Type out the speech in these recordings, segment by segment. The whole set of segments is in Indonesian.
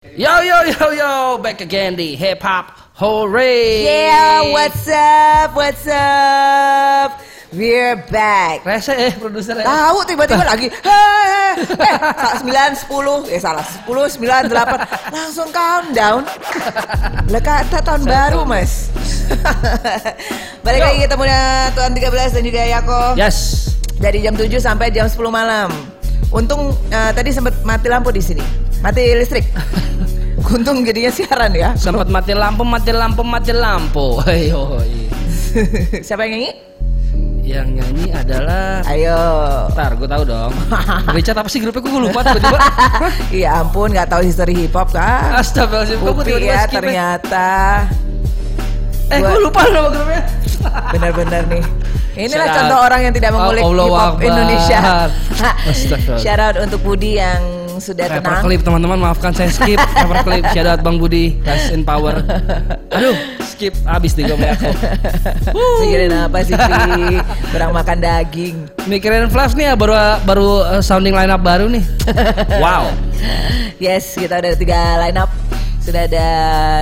Yo yo yo yo, back again di hip hop hooray. Yeah, what's up? What's up? We're back. Rese eh produsernya. Tahu tiba-tiba lagi. Hei, eh, sembilan sepuluh, eh salah sepuluh sembilan delapan, langsung countdown. Lah kata tahun baru mas. Balik lagi ketemu dengan Tuan 13 dan juga Yako Yes. dari jam 7 sampai jam 10 malam. Untung eh, tadi sempat mati lampu di sini, mati listrik. Untung jadinya siaran ya. Sempat mati lampu, mati lampu, mati lampu. Ayo. Siapa yang nyanyi? Yang nyanyi adalah Ayo. Ntar gue tahu dong Richard apa sih grupnya gue lupa tiba-tiba Iya ampun nggak tahu history hip hop kan? Astagfirullahaladzim Kok gue Upi tiba-tiba ya ya? ternyata. Eh Gua- gue lupa nama grupnya Bener-bener nih. Inilah Shout contoh out. orang yang tidak mengulik Oh, hip hop. Indonesia. Shout out untuk Budi yang sudah Rapper tenang. clip teman-teman maafkan saya skip Rapper clip Shout out Bang Budi Rest in power Aduh skip Abis nih gue melihat Mikirin apa sih Pi? Kurang makan daging. Mikirin Flash nih ya baru baru uh, sounding line up baru nih. Wow. Yes, kita ada tiga line up. Sudah ada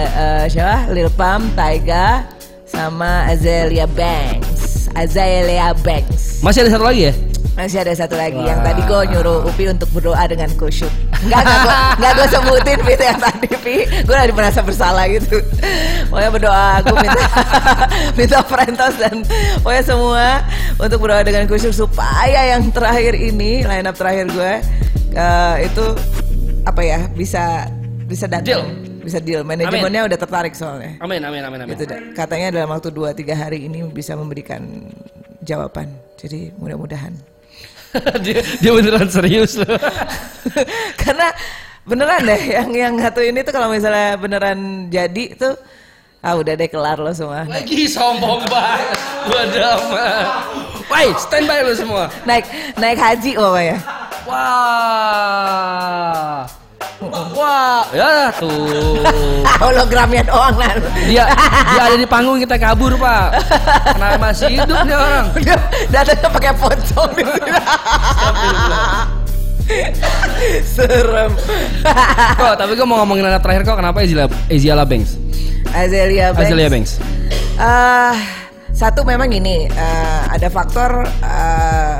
eh, siapa? Lil Pump, Taiga, sama Azealia Banks. Azealia Banks. Masih ada satu lagi ya? Masih ada satu lagi yang Wah. tadi gue nyuruh Upi untuk berdoa dengan kusyuk. Enggak, enggak gue sebutin Pi yang tadi Pi. Gue lagi merasa bersalah gitu. Pokoknya berdoa aku minta minta Frentos dan pokoknya semua untuk berdoa dengan kusyuk supaya yang terakhir ini line up terakhir gue eh, itu apa ya bisa bisa datang. Deal. Bisa deal. Manajemennya udah tertarik soalnya. Amin amin amin amin. Dah. katanya dalam waktu 2-3 hari ini bisa memberikan jawaban. Jadi mudah-mudahan. dia, dia beneran serius loh. Karena beneran deh yang yang satu ini tuh kalau misalnya beneran jadi tuh ah udah deh kelar lo semua. Lagi sombong banget. Waduh. Woi, standby lo semua. Naik naik haji pokoknya. Wah. Wah, ya tuh. Hologramnya doang lah. Dia dia ada di panggung kita kabur, Pak. Kenapa masih hidup nih orang? Dia datangnya pakai pocong di sini. Serem. Kok, tapi gue mau ngomongin anak terakhir kok kenapa Eziala Eziala Banks? Azealia Banks. Azealia Banks. Eh, satu memang ini eh, ada faktor eh,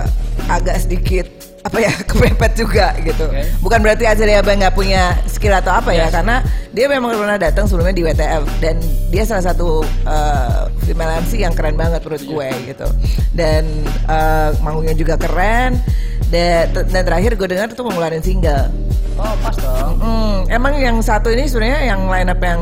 agak sedikit apa ya kepepet juga gitu. Oke. Bukan berarti Azealia Banks nggak punya skill atau apa ya, Yes. karena dia memang pernah datang sebelumnya di WTF dan dia salah satu eh, female MC yang keren banget menurut gue gitu. Dan eh, manggungnya juga keren. Dan, dan terakhir gue dengar tuh mau ngeluarin single. Oh, pas dong. Mm, emang yang satu ini sebenarnya yang line up yang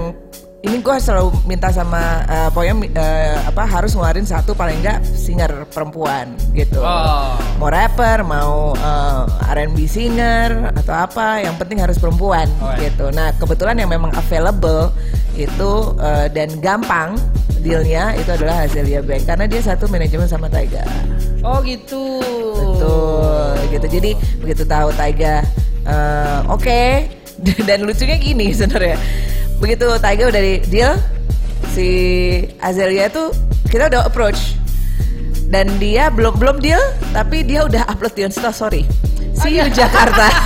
ini gue selalu minta sama eh, pokoknya eh, apa harus ngeluarin satu paling enggak singer perempuan gitu. Oh. Mau rapper, mau eh, R&B singer atau apa, yang penting harus perempuan Oh, iya. gitu. Nah kebetulan yang memang available itu eh, dan gampang dealnya itu adalah Azealia Bank karena dia satu manajemen sama Taiga. Oh gitu. Betul gitu. Jadi begitu tahu Taiga eh, oke dan lucunya gini sebenarnya. Begitu Taiga udah di deal si Azelia tuh kita udah approach dan dia belum belum deal tapi dia udah upload di Insta sorry. See you Jakarta.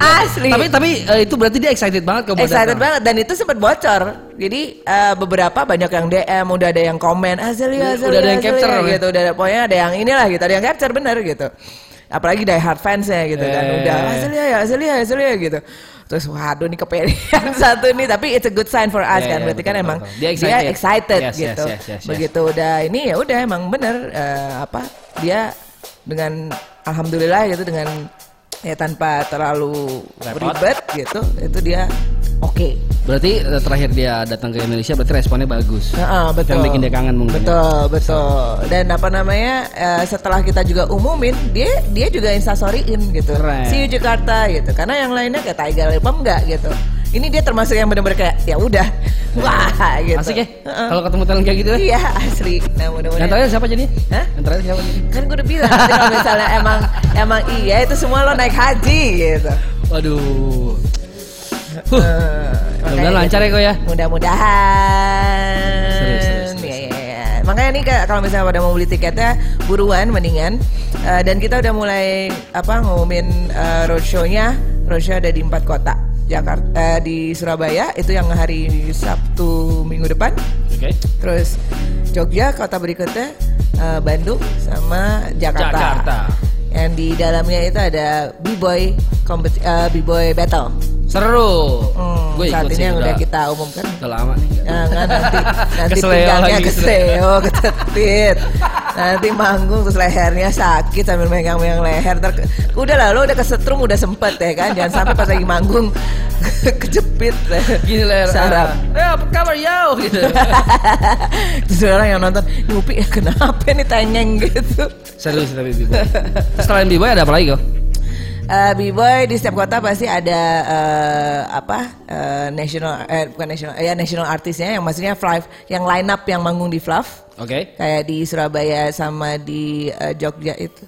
Asli. Tapi tapi eh, itu berarti dia excited banget kalau mau Excited datang. banget dan itu sempat bocor. Jadi eh, beberapa banyak yang DM, udah ada yang komen, Azelia, Azelia, udah ada yang Azelia," capture, gitu. Udah ada pokoknya ada yang inilah gitu, ada yang capture bener gitu. Apalagi die hard fansnya gitu kan, Eh. udah Azelia ya, Azelia, Azelia gitu. Terus waduh nih kepedean satu nih, tapi it's a good sign for us Iya, kan, iya, berarti kan betul, emang betul. Dia dia excited. excited, Yes, yes, gitu. yes, yes, yes. Begitu udah ini ya udah emang bener eh, apa dia dengan alhamdulillah gitu dengan ya tanpa terlalu Repot. ribet gitu, itu dia oke. Berarti eh, terakhir dia datang ke Indonesia berarti responnya bagus. Heeh, betul. Yang bikin dia kangen mungkin. ya. Betul, betul. Dan apa namanya? eh, setelah kita juga umumin, dia dia juga instastoryin gitu. Keren. See you Jakarta gitu. Karena yang lainnya kayak Tiger Lipam enggak gitu. Ini dia termasuk yang benar-benar kayak ya udah. Wah, gitu. Asik ya? Heeh. Kalau ketemu talent kayak gitu ya? Iya, asli. Nah, Yang mudah-mudahan. terakhir siapa jadi? Hah? Yang terakhir siapa jadi? Kan gue udah bilang nanti kalau misalnya emang emang iya itu semua lo naik haji gitu. Waduh. Eh, makanya Mudah-mudahan lancar ya kok ya. Mudah-mudahan. Serius, serius, serius. Iya, iya, iya. Makanya nih kalau misalnya pada mau beli tiketnya buruan mendingan. Eh, dan kita udah mulai apa ngumumin eh, roadshow-nya. Roadshow ada di empat kota. Jakarta eh, di Surabaya itu yang hari Sabtu minggu depan. Oke. Terus Jogja kota berikutnya eh, Bandung sama Jakarta. Jakarta. Yang di dalamnya itu ada b-boy eh, b-boy battle. Seru. Hmm, Gue saat ini yang udah udah, kita umumkan. udah lama nih. Jangan nanti nanti pinggangnya lagi, keseo, ketetit. Nanti manggung terus lehernya sakit sambil megang-megang leher. Ke- udah lah, lo udah kesetrum udah sempet ya kan. Jangan sampai pas lagi manggung kejepit. Gini lah. Sarap. Eh apa kabar yo gitu. Terus orang yang nonton, "Ini Upi ya kenapa nih tengeng gitu. Seru sih tapi. Terus Selain B-boy ada apa lagi kok? Eh, B-boy di setiap kota pasti ada eh, apa eh, national eh bukan national ya national artisnya yang maksudnya Fluff yang line up yang manggung di Fluff Oke. kayak di Surabaya sama di eh, Jogja itu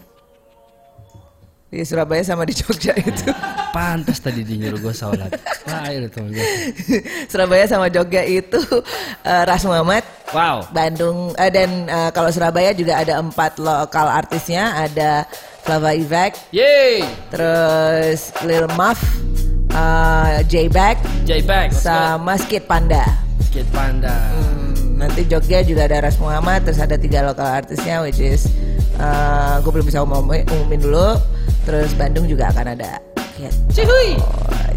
di Surabaya sama di Jogja itu Pantas tadi dia nyuruh gue sholat. Wah, ayo tuh gue. Surabaya sama Jogja itu eh, Ras Muhammad Wow. Bandung eh, dan eh, kalau Surabaya juga ada empat lokal artisnya ada Flava Ivek Yeay. terus Lil Muff eh, J-Bag J-Bag. let's go. sama Skid Panda Skate Panda. Hmm, nanti Jogja juga ada Ras Muhammad terus ada tiga lokal artisnya which is gue belum bisa umumin, umumin dulu terus Bandung juga akan ada gitu. Cihuy.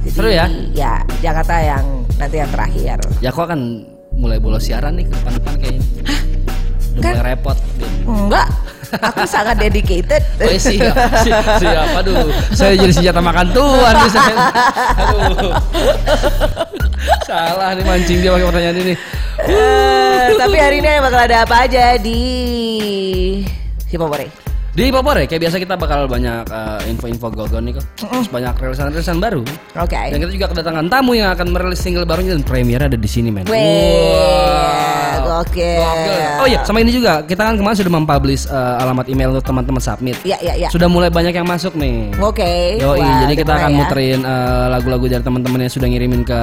Jadi Seru ya? ya Jakarta yang nanti yang terakhir Ya aku akan mulai bolos siaran nih ke depan-depan kayaknya. Udah Kan- mulai repot. enggak aku sangat dedicated Oh iya, siap, siap, siap. Aduh, saya jadi senjata makan tuan nih saya. Aduh. Salah nih mancing dia pakai pertanyaan ini. Eh, tapi hari ini bakal ada apa aja di Hipopore Di Popore kayak biasa kita bakal banyak eh, info-info gogon nih kok. Terus banyak rilisan-rilisan baru. oke Dan kita juga kedatangan tamu yang akan merilis single barunya dan premier ada di sini men. Weh, gokil. Gokil. Oh iya, sama ini juga kita kan kemarin sudah mempublish eh, alamat email untuk teman-teman submit. ya ya ya Sudah mulai banyak yang masuk nih. oke Yoi, Wah, jadi udah kita akan ya. muterin eh, lagu-lagu dari teman-teman yang sudah ngirimin ke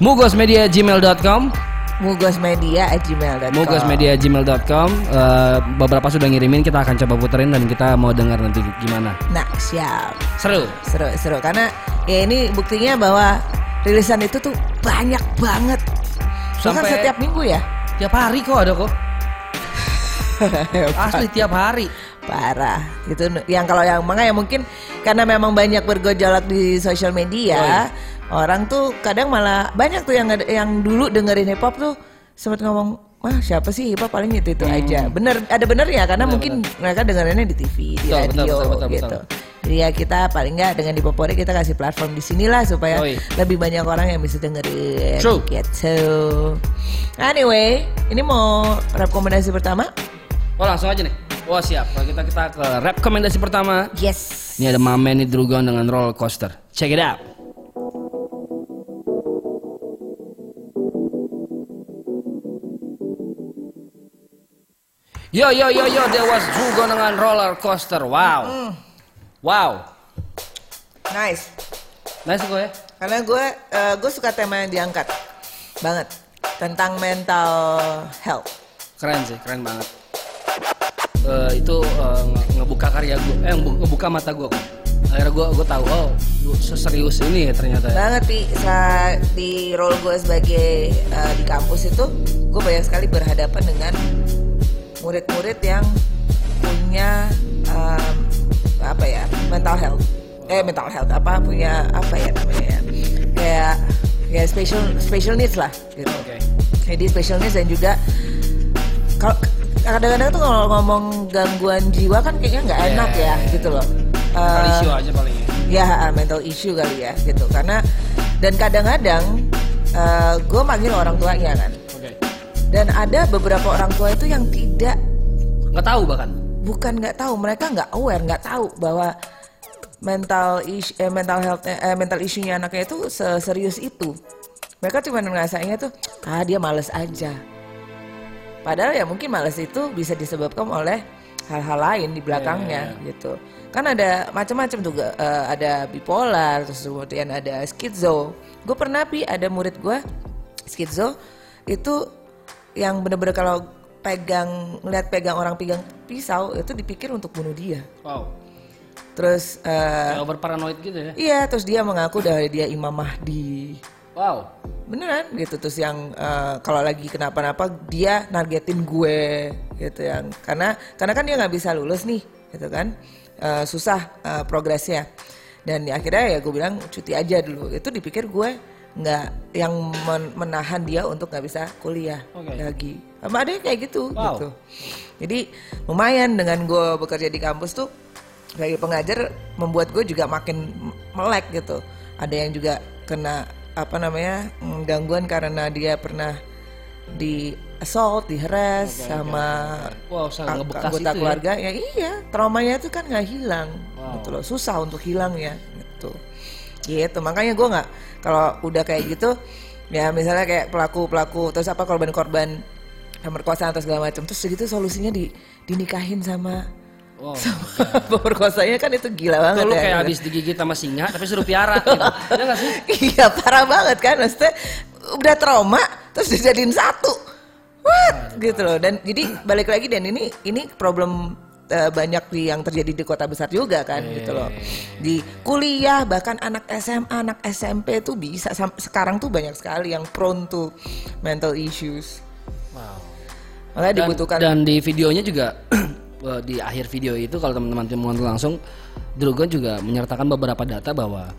mugosmedia@gmail.com mugosmedia@gmail.com mugosmedia@gmail.com Eh, beberapa sudah ngirimin kita akan coba puterin dan kita mau dengar nanti gimana Nah, siap. seru Seru, seru. Karena ya ini buktinya bahwa rilisan itu tuh banyak banget. Bahkan Sampai- setiap minggu ya. tiap hari kok ada kok asli tiap hari Parah. Itu yang kalau yang makanya mungkin karena memang banyak bergejolak di sosial media, orang tuh kadang malah banyak tuh yang yang dulu dengerin hip hop tuh sempat ngomong, "Wah, siapa sih hip hop paling itu itu aja." Bener, ada bener ya karena mungkin mereka dengerinnya di TV, di Betul, betul, radio betul, betul, gitu. betul. Jadi ya kita paling nggak dengan di Popore kita kasih platform di sinilah supaya Yoi. lebih banyak orang yang bisa dengerin True. gitu. Anyway, ini mau rekomendasi pertama? oh langsung aja nih wah siap Kalau kita kita ke rekomendasi pertama Yes. ini ada Mamen Drugon dengan roller coaster check it out Yo yo yo yo Dewas Drugon dengan roller coaster. Wow. Wow. Nice. nice kok ya? Karena gue gue suka tema yang diangkat. Banget. Tentang mental health. keren sih keren banget. Eh, itu nge- ngebuka karya gue. Eh nge- ngebuka mata gue. Akhirnya gue gue tahu oh gua seserius ini ya ternyata ya. Banget pi. Saat di role gue sebagai eh, di kampus itu gue banyak sekali berhadapan dengan murid-murid yang punya em, apa ya mental health. Eh mental health apa punya apa ya namanya ya? Kayak ya special special needs lah gitu. oke. Jadi special needs dan juga kalau kadang-kadang tuh kalau ngomong gangguan jiwa kan kayaknya nggak Iya, enak ya gitu loh. Mental Eh, issue aja paling ya. ya mental issue kali ya gitu. Karena dan kadang-kadang gue manggil orang tuanya kan dan ada beberapa orang tua itu yang tidak. Nggak tahu bahkan? Bukan nggak tahu mereka nggak aware nggak tahu bahwa mental is eh, mental health eh, mental issue-nya anaknya itu serius itu. Mereka cuma ngerasainnya tuh ah dia males aja. Padahal ya mungkin males itu bisa disebabkan oleh hal-hal lain di belakangnya gitu. Kan ada macam-macam tuh. Eh, ada bipolar terus kemudian ada skizo gue pernah pi ada murid gue skizo itu yang bener-bener kalau pegang ngeliat pegang orang pegang pisau itu dipikir untuk bunuh dia wow Terus eh, Kayak over paranoid gitu ya. iya, terus dia mengaku bahwa dia Imam Mahdi. Wow. Beneran gitu terus yang eh, kalau lagi kenapa-napa dia nargetin gue gitu yang karena karena kan dia nggak bisa lulus nih gitu kan Eh, susah eh, progresnya dan ya akhirnya ya gue bilang cuti aja dulu itu dipikir gue nggak yang men- menahan dia untuk nggak bisa kuliah Oke. lagi sama ada kayak gitu Wow. gitu jadi lumayan dengan gue bekerja di kampus tuh sebagai pengajar membuat gue juga makin melek gitu ada yang juga kena apa namanya gangguan karena dia pernah di assault, di harass sama Wow, anggota ya. keluarga ya. iya traumanya itu kan nggak hilang Wow. gitu loh susah untuk hilang ya gitu gitu makanya gue nggak kalau udah kayak gitu ya misalnya kayak pelaku pelaku terus apa korban-korban pemerkosaan atau segala macam terus segitu solusinya di dinikahin sama Wow. pemerkosanya kan itu gila banget Tuh lu ya kayak gitu. habis digigit sama singa tapi suruh piara gitu. Ya sih? iya parah banget kan maksudnya udah trauma terus dijadiin satu what gitu loh dan jadi balik lagi dan ini ini problem eh, banyak di yang terjadi di kota besar juga kan gitu loh di kuliah bahkan anak SMA anak SMP tuh bisa sekarang tuh banyak sekali yang prone to mental issues Wow. makanya Dan, dibutuhkan dan di videonya juga eh, di akhir video itu kalau teman-teman menonton langsung Drogon juga menyertakan beberapa data bahwa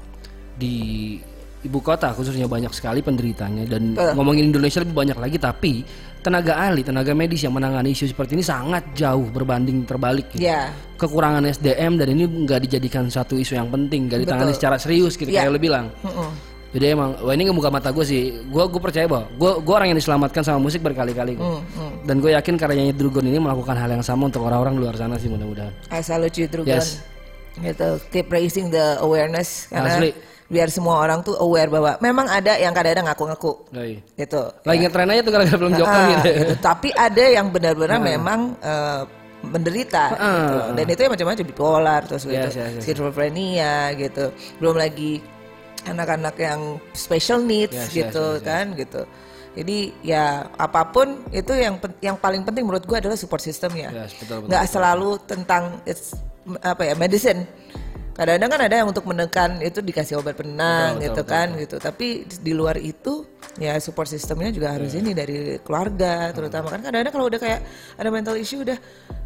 di ibu kota khususnya banyak sekali penderitanya dan Eh. ngomongin Indonesia lebih banyak lagi tapi tenaga ahli tenaga medis yang menangani isu seperti ini sangat jauh berbanding terbalik gitu. ya kekurangan SDM dan ini nggak dijadikan satu isu yang penting nggak ditangani Betul. secara serius gitu Iya. kayak lo bilang Mm-mm. jadi emang wah ini ngebuka mata gue sih gue gue percaya bahwa gue gue orang yang diselamatkan sama musik berkali-kali. Mm, mm. dan gue yakin karyanya Drugon ini melakukan hal yang sama untuk orang-orang luar sana sih mudah-mudahan I salute you Drugon. Yes. Gitu, keep raising the awareness karena Asli. biar semua orang tuh aware bahwa memang ada yang kadang-kadang ngaku-ngaku gitu. lagi ngetren aja tuh gara-gara belum Ah, gitu gitu. Tapi ada yang benar-benar memang eh, menderita gitu loh. dan itu ya macam-macam bipolar terus gitu, Yes, yes, yes. skizofrenia gitu. Belum lagi anak-anak yang special needs Yes, gitu yes, yes. kan gitu. Jadi ya apa pun itu yang yang paling penting menurut gua adalah support system ya. Yes, betul, betul, Nggak selalu tentang it's, apa ya medicine. Kadang-kadang kan ada yang untuk menekan itu dikasih obat penenang Betul, gitu betul, kan gitu. Tapi di luar itu ya support systemnya juga harus Iya. ini dari keluarga terutama kan kadang-kadang kalau udah kayak ada mental issue udah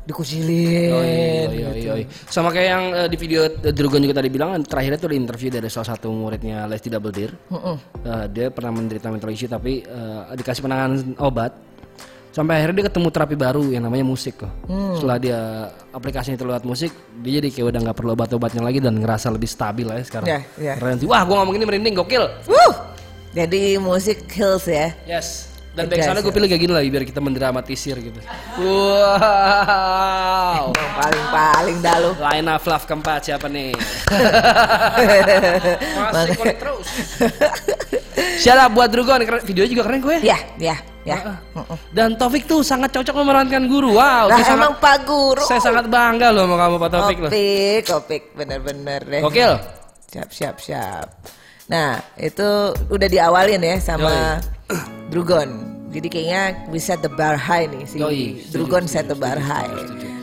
dikucilin. Yoi, yoi, gitu. yoi, yoi. Sama kayak yang eh, di video Drugon juga tadi bilang terakhirnya tuh ada interview dari salah satu muridnya Lesti Double Deer. Mm-mm. Eh, dia pernah menderita mental issue tapi eh, dikasih penanganan obat sampai akhirnya dia ketemu terapi baru yang namanya musik kok. Hmm. Setelah dia aplikasinya itu lewat musik, dia jadi kayak udah nggak perlu obat-obatnya lagi dan ngerasa lebih stabil aja sekarang. Ya, ya. Keren sih. Wah, gua ngomong ini merinding gokil. Wuh! Jadi musik hills ya. Yes. Dan Tegas, backsoundnya gue pilih kayak gini lah biar kita mendramatisir gitu. Wow. Yang paling-paling dah lu. Line of love keempat siapa nih? Masih terus. Shout out buat Drugon, videonya juga keren gue. Ya, ya, ya. Heeh. Dan Taufik tuh sangat cocok memerankan guru. Wow, saya emang sangat, Pak Guru. saya sangat bangga loh sama kamu Pak Taufik loh. Kopik, kopik, bener-bener deh. Gokil. Siap, siap, siap. Nah, itu udah diawalin ya sama Drugon. Jadi kayaknya we set the bar high nih si Yoi, Drugon set the bar high.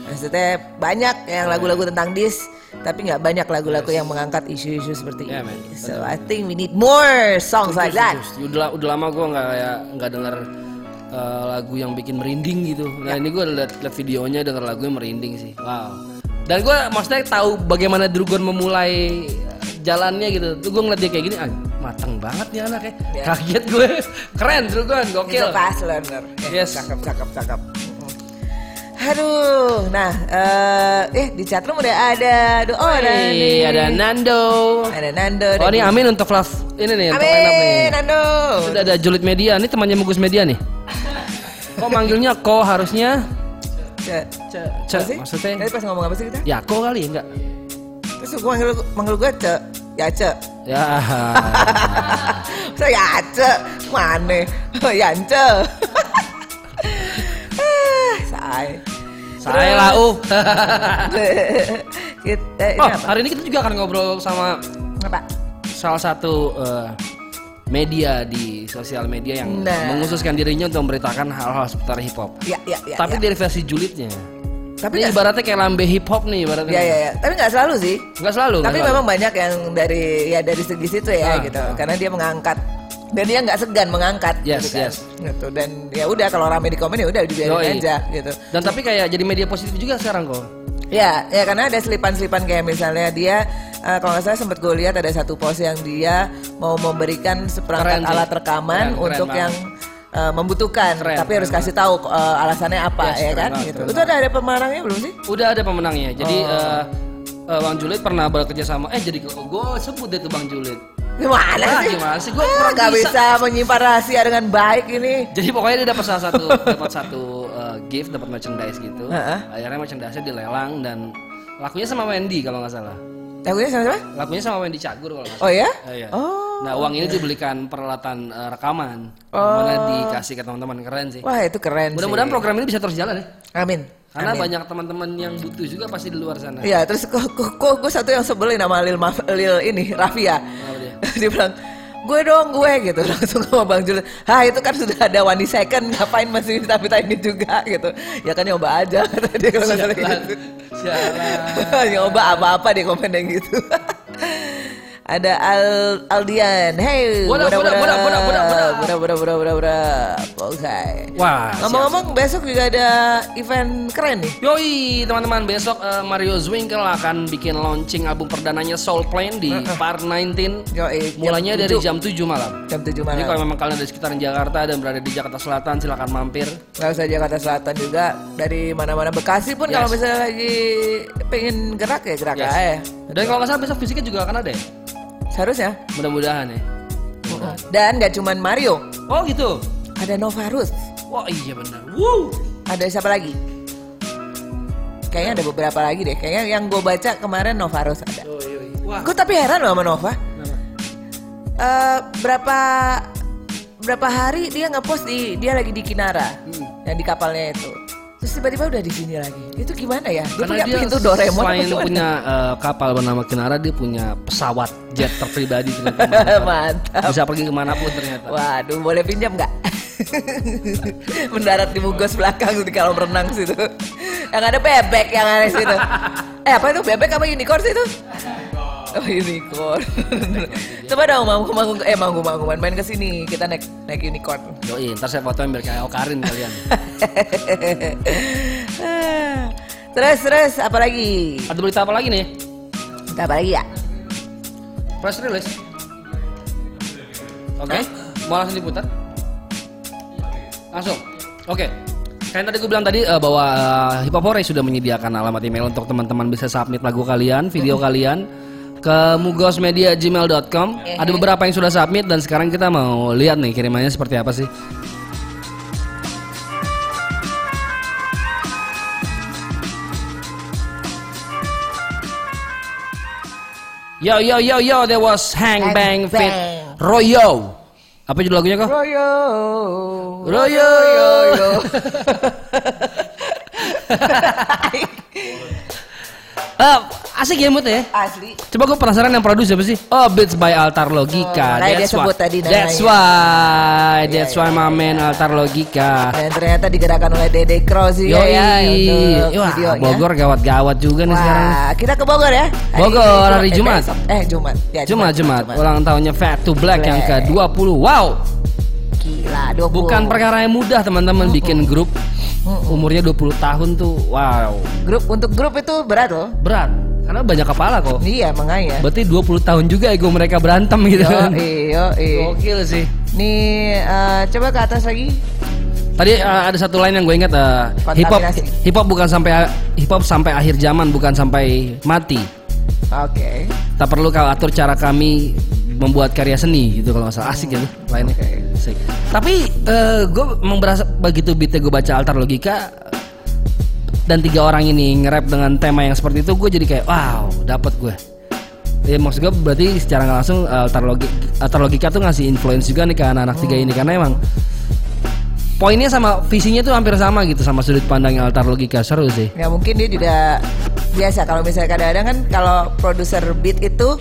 Maksudnya banyak yang lagu-lagu tentang dis, tapi nggak banyak lagu-lagu yang mengangkat isu-isu seperti Yeah, ini. man. So I think we need more songs like that. Setuju. Udah, udah lama gue nggak ya nggak denger uh, lagu yang bikin merinding gitu. Nah ini gue liat, liat videonya denger lagunya merinding sih. Wow. Dan gue maksudnya tahu bagaimana Drugon memulai jalannya gitu. Tuh gue ngeliat dia kayak gini, ah, matang banget nih anaknya. Ya. Kaget gue. Keren Drugon, gokil. a fast learner. Ya, Yes. Cakep, cakep, cakep. Aduh, nah, eh, eh di chatroom udah ada, aduh, oh ada nih. ada Nando. ada Nando. Oh ini Amin untuk love ini nih untuk up nih. Amin, Nando. Sudah ada Julid Media, ini temannya Mugus Media nih. Kok manggilnya ko harusnya? Ce, Ce, ce, maksudnya? Tadi pas ngomong apa sih kita? Ya ko kali enggak? Terus gue manggil, manggil gue Ce, ya Ce. Ya. Saya ya Ce, mana? Ya Ce. Say. Saya lah uh. Kita, Oh, apa? hari ini kita juga akan ngobrol sama Apa? salah satu eh, media di sosial media yang Nah. menghususkan dirinya untuk memberitakan hal-hal seputar hip hop. Ya, ya, ya. Tapi ya. dari versi julidnya. Tapi Ini ibaratnya kayak lambe hip hop nih ibaratnya. Ya ya ya. Tapi nggak selalu sih. Nggak selalu. Tapi selalu. memang banyak yang dari ya dari segi situ ya Ah, gitu. ah. Karena dia mengangkat dan dia nggak segan mengangkat Yes, gitu kan. yes. Gitu. Dan ya udah kalau rame di komen ya udah dibiarin aja gitu. Dan tapi kayak jadi media positif juga sekarang kok. Ya, ya karena ada selipan-selipan kayak misalnya dia eh, kalau nggak salah sempat gue lihat ada satu post yang dia mau memberikan seperangkat Keren alat rekaman Keren, keren untuk banget. yang eh, membutuhkan, Keren, tapi harus keren kasih tahu eh, alasannya apa Yes, ya keren kan banget, gitu. keren Itu ada ada pemenangnya belum sih? Udah ada pemenangnya. Jadi Oh. eh, eh, Bang Julid pernah bekerja sama. Eh jadi gue sebut deh tuh Bang Julid. Gimana Wah, sih? gimana sih? Gua Ah, nggak bisa. bisa menyimpan rahasia dengan baik ini. Jadi pokoknya dia dapat salah satu dapat satu eh, gift, dapat merchandise gitu. Heeh. Akhirnya merchandise-nya dilelang dan lakunya sama Wendy kalau nggak salah. Lagunya sama siapa? Lakunya sama Wendy Cagur kalau nggak Oh salah. ya? Eh, iya. Oh. Nah uang ini dibelikan peralatan eh, rekaman, Oh. mana dikasih ke teman-teman keren sih. Wah itu keren Mudah-mudahan sih. program ini bisa terus jalan ya, Amin. karena Amin. banyak teman-teman yang butuh juga pasti di luar sana. Iya, terus kok, kok, gue satu yang sebelin sama Lil, Maf- Lil ini, Rafia. Apa dia? dia bilang, gue dong gue gitu. Langsung sama Bang Julius, ah itu kan sudah ada one second, ngapain masih minta-minta ini juga gitu. Ya kan nyoba aja, dia kalau nggak salah Sialan. gitu. Sialan. nyoba apa-apa dia komen yang gitu. ada Al Aldian, hey, What up, what up, what up, what up, what up, what up? what what. Oke. Wah, Ngomong-ngomong besok juga ada event keren nih. Yoi teman-teman besok eh, Mario Zwinkel akan bikin launching album perdananya Soul Plane di Par 19 Yoi, jam Mulainya dari 7. jam 7 malam Jam 7 Jadi malam. kalau memang kalian dari sekitaran Jakarta dan berada di Jakarta Selatan silakan mampir Gak usah Jakarta Selatan juga dari mana-mana Bekasi pun Yes. kalau misalnya lagi pengen gerak ya gerak Yes. aja. Dan kalau nggak salah besok fisiknya juga akan ada ya Seharusnya. Mudah-mudahan ya Dan gak cuman Mario, Oh gitu ada Novarus, Wah iya benar Wow ada siapa lagi? Kayaknya ada beberapa lagi deh. Kayaknya yang gue baca kemarin Novarus ada. Wah Gue tapi heran loh sama Nova. Eh, berapa berapa hari dia ngepost di dia lagi di Kinara yang di kapalnya itu. Terus tiba-tiba udah di sini lagi. Itu gimana ya? Dia punya pintu Doraemon selain gimana? punya eh, kapal bernama Kinara Dia punya pesawat jet terpribadi ternyata. Mantap. Bisa pergi ke mana pun ternyata Waduh, boleh pinjam nggak? Mendarat di mugos belakang di kolam renang situ. Yang ada bebek yang ada situ. Eh apa itu bebek apa unicorn sih itu? Oh unicorn. Coba dong manggung manggung eh manggung manggung main ke sini kita naik naik unicorn. Yoi ntar saya fotoin biar kayak Karin kalian terus terus apa lagi? Ada berita apa lagi nih? Kita apa lagi ya? Press release. Oke, mau langsung diputar? Langsung. Oke. Kayak tadi gue bilang tadi eh, bahwa uh, Hip Hop Hore sudah menyediakan alamat email untuk teman-teman bisa submit lagu kalian, video kalian ke mugosmedia@gmail.com. Ada beberapa yang sudah submit dan sekarang kita mau lihat nih kirimannya seperti apa sih. Yo yo yo yo, there was Hang Bang Fit. Royo. Apa judul lagunya kok? Royo. Royo. Royo. Ah, asik ya Mut ya? Asli. Coba gue penasaran yang produce siapa sih? Oh, Beats by Altar Logika. Oh, makanya dia sebut tadi namanya. That's why, Iya, that's iya, why my man Altar Logika. Dan ternyata digerakkan oleh Dede Cross Yoi, ya Wah, videonya. Bogor gawat-gawat juga nih sekarang. Wah, kita ke Bogor ya. Hari Bogor, hari eh, Jumat. Eh, Jumat. Ya, Jumat, Jumat, ulang tahunnya Fat to Black, yang Black. ke-20. Wow, Gila, 20. bukan perkara yang mudah teman-teman bikin grup. Umurnya 20 tahun tuh, wow, grup untuk grup itu berat loh. berat. Karena banyak kepala kok. Iya, makanya. Berarti 20 tahun juga ego mereka berantem gitu Yo, kan. iyo, iyo. Gokil sih. Nih, eh, coba ke atas lagi. Tadi uh, ada satu line yang gue ingat uh, hip hop hip hop bukan sampai hip hop sampai akhir zaman bukan sampai mati. Oke. Tak perlu kau atur cara kami membuat karya seni gitu kalau nggak salah asik gitu lainnya. Asik. Tapi uh, gue emang berasa begitu beatnya gue baca altar logika dan tiga orang ini nge-rap dengan tema yang seperti itu gue jadi kayak wow dapat gue. Ya maksud gue berarti secara nggak langsung uh, altar logika, altar logika tuh ngasih influence juga nih ke anak-anak tiga ini karena emang poinnya sama visinya tuh hampir sama gitu sama sudut pandang altar logika seru sih. Ya mungkin dia juga biasa kalau misalnya kadang-kadang kan kalau produser beat itu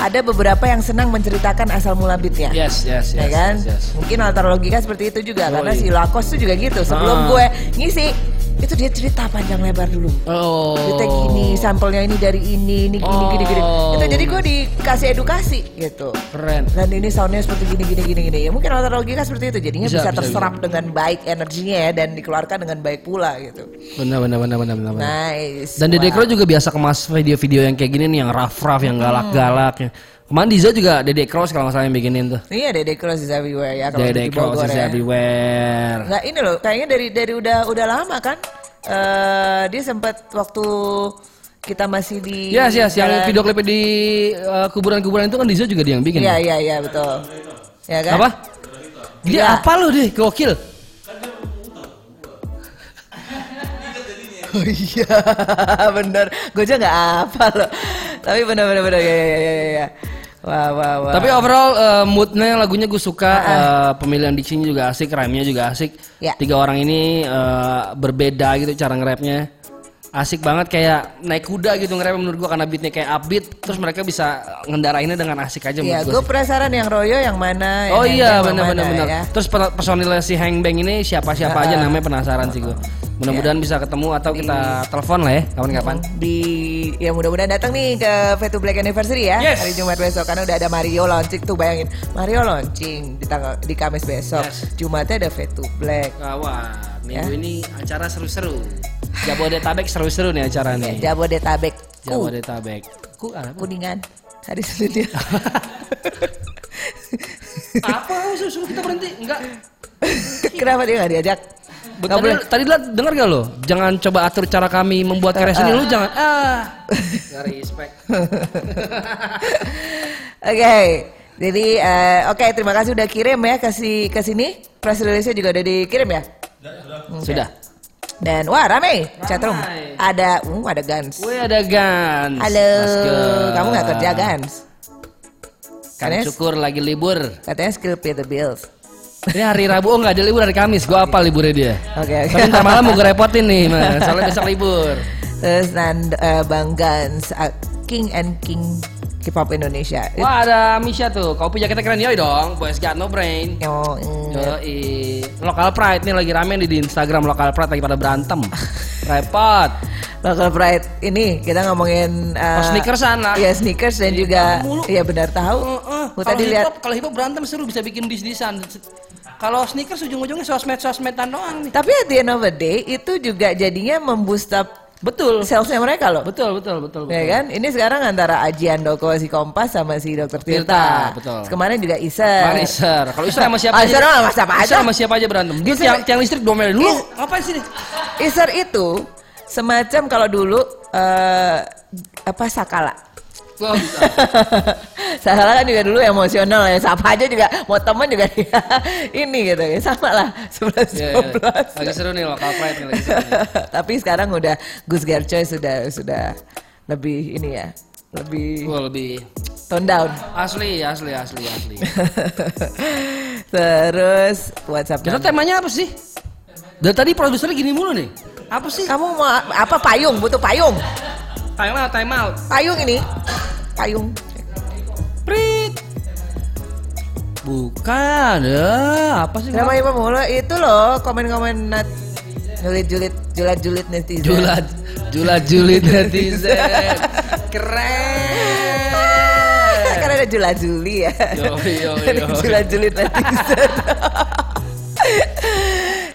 ada beberapa yang senang menceritakan asal mula beatnya. Yes yes ya yes. kan? yes, yes. Mungkin altar logika seperti itu juga karena Yoi. si Lakos tuh juga gitu. Sebelum Ah. gue ngisi itu dia cerita panjang lebar dulu. Oh. Kita gini, sampelnya ini dari ini, ini gini, gini, gini. Oh. Itu jadi gue dikasih edukasi gitu. Keren. Dan ini soundnya seperti gini, gini, gini, gini. Ya mungkin latar logika seperti itu. Jadinya Bisa, bisa, bisa, terserap dengan baik energinya ya dan dikeluarkan dengan baik pula gitu. Benar benar benar benar benar. Nice. Dan Dede Wah. Crow juga biasa kemas video-video yang kayak gini nih yang rough-rough, yang galak-galak. Hmm. Ya. Kemarin Diza juga Dede Cross kalau yang bikinin tuh. Iya, Dede Cross is everywhere ya kalau Dede di Bogor Cross is ya. everywhere. Nggak ini loh, kayaknya dari dari udah udah lama kan. Eh dia sempat waktu kita masih di Yes, yes, yang video klipnya di uh, kuburan-kuburan itu kan Diza juga dia yang bikin. Iya, iya, iya, betul. Ya kan? Apa? Dia Iya. apa lu deh, gokil. Oh iya, bener. Gue aja nggak apa loh. Tapi bener bener bener ya ya ya ya. Wah wah wah. Tapi overall uh, moodnya lagunya gue suka, uh, pemilihan diksinya juga asik, rhyme-nya juga asik. Ya. Tiga orang ini uh, berbeda gitu cara nge-rapnya. Asik banget kayak naik kuda gitu nge-rap menurut gua karena beatnya kayak upbeat terus mereka bisa ngendarainnya dengan asik aja Iya, gue gua. penasaran yang Royo yang mana. Oh iya benar benar benar. ya. Terus per- personilnya si Hang Bang ini siapa-siapa aja namanya penasaran sih gua. Mudah-mudahan bisa ketemu atau kita telepon lah ya kapan-kapan. Di ya mudah-mudahan datang nih ke V2 Black Anniversary ya Yes. hari Jumat besok karena udah ada Mario launching tuh bayangin Mario launching di tanggal di Kamis besok Yes. Jumatnya ada V2 Black Kawan, Ya. minggu ini acara seru-seru. Jabodetabek seru-seru nih acara nih. Jabodetabek ku Jabodetabek. Ku apa? kuningan hari Senin ya. apa? Suruh kita berhenti? Enggak. Kenapa dia nggak diajak? Nggak Tadi, boleh. tadi lah dengar gak lo? Jangan coba atur cara kami membuat karya seni lu jangan ah. Gak respect. Oke, jadi eh, oke terima kasih udah kirim ya kasih ke sini. Press release-nya juga udah dikirim ya. Sudah. Dan wah rame chatroom. Ramai. Ada, uh, ada Gans. Woi ada Gans. Halo, go. kamu nggak kerja Gans? Kan syukur lagi libur. katanya skill pay the bills. Ini hari Rabu, oh nggak ada libur hari Kamis. Gua apa liburnya dia? Oke oke. Tapi ntar malam mau gue repotin nih, Mas. soalnya besok libur. Terus Nand, eh, Bang Gans, uh, King and King Hip Hop Indonesia. Wah ada Misha tuh, kopi jaketnya keren yoi dong, boys got no brain. Yo, Yoi. Local Pride nih lagi rame nih di Instagram Local Pride lagi pada berantem. Repot. Local Pride ini kita ngomongin uh, Oh, sneakersan lah. Iya sneakers dan juga mulu. iya benar tahu. Heeh. Gua Kalau tadi hip lihat hop, kalau hip hop berantem seru bisa bikin dis-disan. Kalau sneakers ujung-ujungnya sosmed-sosmedan doang nih. Tapi at the end of the day itu juga jadinya memboost up Betul. salesnya mereka loh. Betul, betul, betul, betul. Ya kan? Ini sekarang antara Ajian Doko si Kompas sama si Dokter Tirta. Tirta, betul. Kemarin juga Iser. Mariser. Kalau Iser sama siapa Ah, Iser sama siapa aja. Iser sama siapa aja berantem. Dia Iser- tiang, tiang listrik domelin dulu. Is- Ngapain sih nih? Iser itu semacam kalau dulu eh apa Sakala. Wah, bisa. Sakala kan juga dulu emosional ya. Siapa aja juga mau temen juga dia ini gitu ya. Sama lah 11 Iya, iya. 12. Lagi seru nih Local Pride nih lagi seru. nih. Tapi sekarang udah Gus Gercoy sudah sudah lebih ini ya. Lebih Gua lebih tone down. asli, asli, asli, asli. Terus WhatsApp Kita temanya apa sih? Dari tadi produsernya gini mulu nih. Apa sih? Kamu mau apa payung? Butuh payung. Time out, time out. Payung ini. Payung. Prit. Bukan, ya. Apa sih? Kenapa Ibu mulu? Itu loh komen-komen nat julit-julit julat-julit netizen. Julat, julat julit netizen. Keren. Karena ada julat-juli ya. Yo, yo, Ada yo. julat-julit netizen.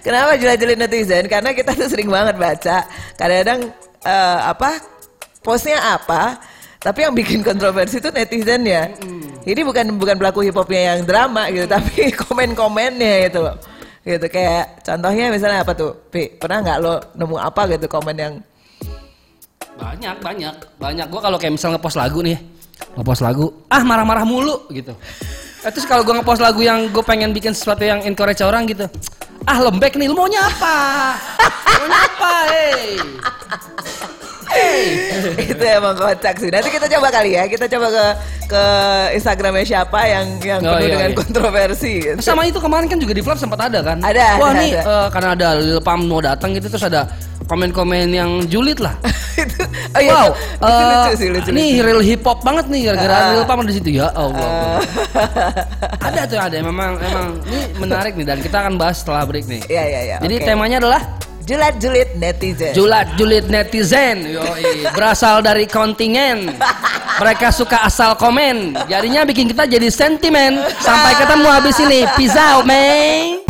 Kenapa julat-julit netizen? Karena kita tuh sering banget baca. Kadang-kadang eh, apa postnya apa, tapi yang bikin kontroversi itu netizen ya. Jadi bukan bukan pelaku hip hopnya yang drama gitu, tapi komen-komennya gitu loh. Gitu kayak contohnya misalnya apa tuh? Pi, pernah nggak lo nemu apa gitu komen yang Banyak, banyak, banyak. Gua kalau kayak misal ngepost lagu nih, ngepost lagu, ah marah-marah mulu gitu. Eh, terus kalau gua ngepost lagu yang gue pengen bikin sesuatu yang encourage orang gitu, ah lembek nih, lu maunya apa? maunya apa, hey? itu emang kocak sih. Nanti kita coba kali ya, kita coba ke ke Instagramnya siapa yang yang Oh, penuh iya, dengan iya. kontroversi. Gitu. Sama itu kemarin kan juga di vlog sempat ada kan? Ada, Wah ada, nih ada. eh, karena ada Lil Pump mau datang gitu terus ada komen-komen yang julid lah. itu, oh iya, wow, itu, itu lucu eh, sih, lucu. Ini lucu. real hip hop banget nih gara-gara Ah. Lil ada di situ ya Allah. Eh, ada tuh ada memang memang ini menarik nih dan kita akan bahas setelah break nih. Iya iya iya. Jadi oke. temanya adalah Julat julit netizen. Julat julit netizen, yoi, berasal dari kontingen. Mereka suka asal komen, jadinya bikin kita jadi sentimen. Sampai ketemu habis ini, out, man.